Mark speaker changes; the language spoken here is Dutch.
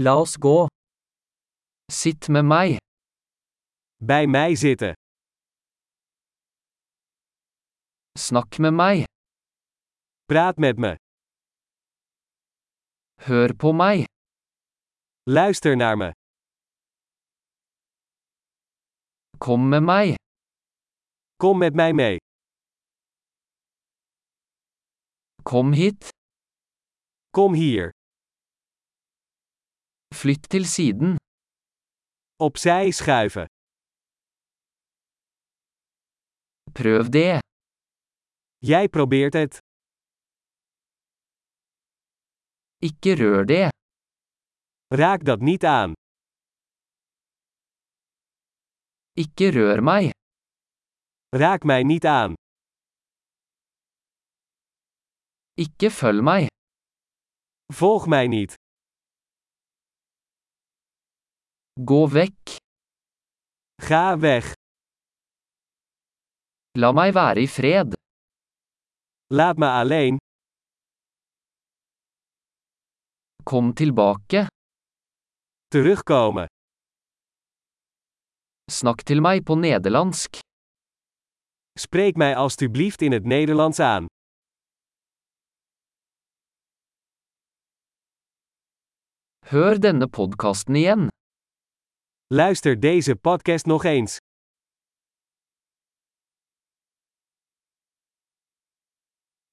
Speaker 1: La oss gå. Sitt med meg.
Speaker 2: Bij mij zitten.
Speaker 1: Snakk med meg.
Speaker 2: Praat met me.
Speaker 1: Hør på meg.
Speaker 2: Luister naar me.
Speaker 1: Kom med meg.
Speaker 2: Kom met mij mee.
Speaker 1: Kom hit.
Speaker 2: Kom hier.
Speaker 1: Flytt til siden.
Speaker 2: Opzij schuiven.
Speaker 1: Prøv det.
Speaker 2: Jij probeert het.
Speaker 1: Ikke rør det.
Speaker 2: Raak dat niet aan.
Speaker 1: Ikke rør meg.
Speaker 2: Raak mij niet aan.
Speaker 1: Ikke følg meg.
Speaker 2: Volg mij niet.
Speaker 1: Gå vekk.
Speaker 2: Ga weg.
Speaker 1: La meg være i fred.
Speaker 2: Laat me alleen.
Speaker 1: Kom tilbake.
Speaker 2: Terugkomen.
Speaker 1: Snakk til meg på nederlandsk.
Speaker 2: Spreek mij alstublieft in het Nederlands aan.
Speaker 1: Hør denne podkasten igjen.
Speaker 2: Luister deze podcast nog eens.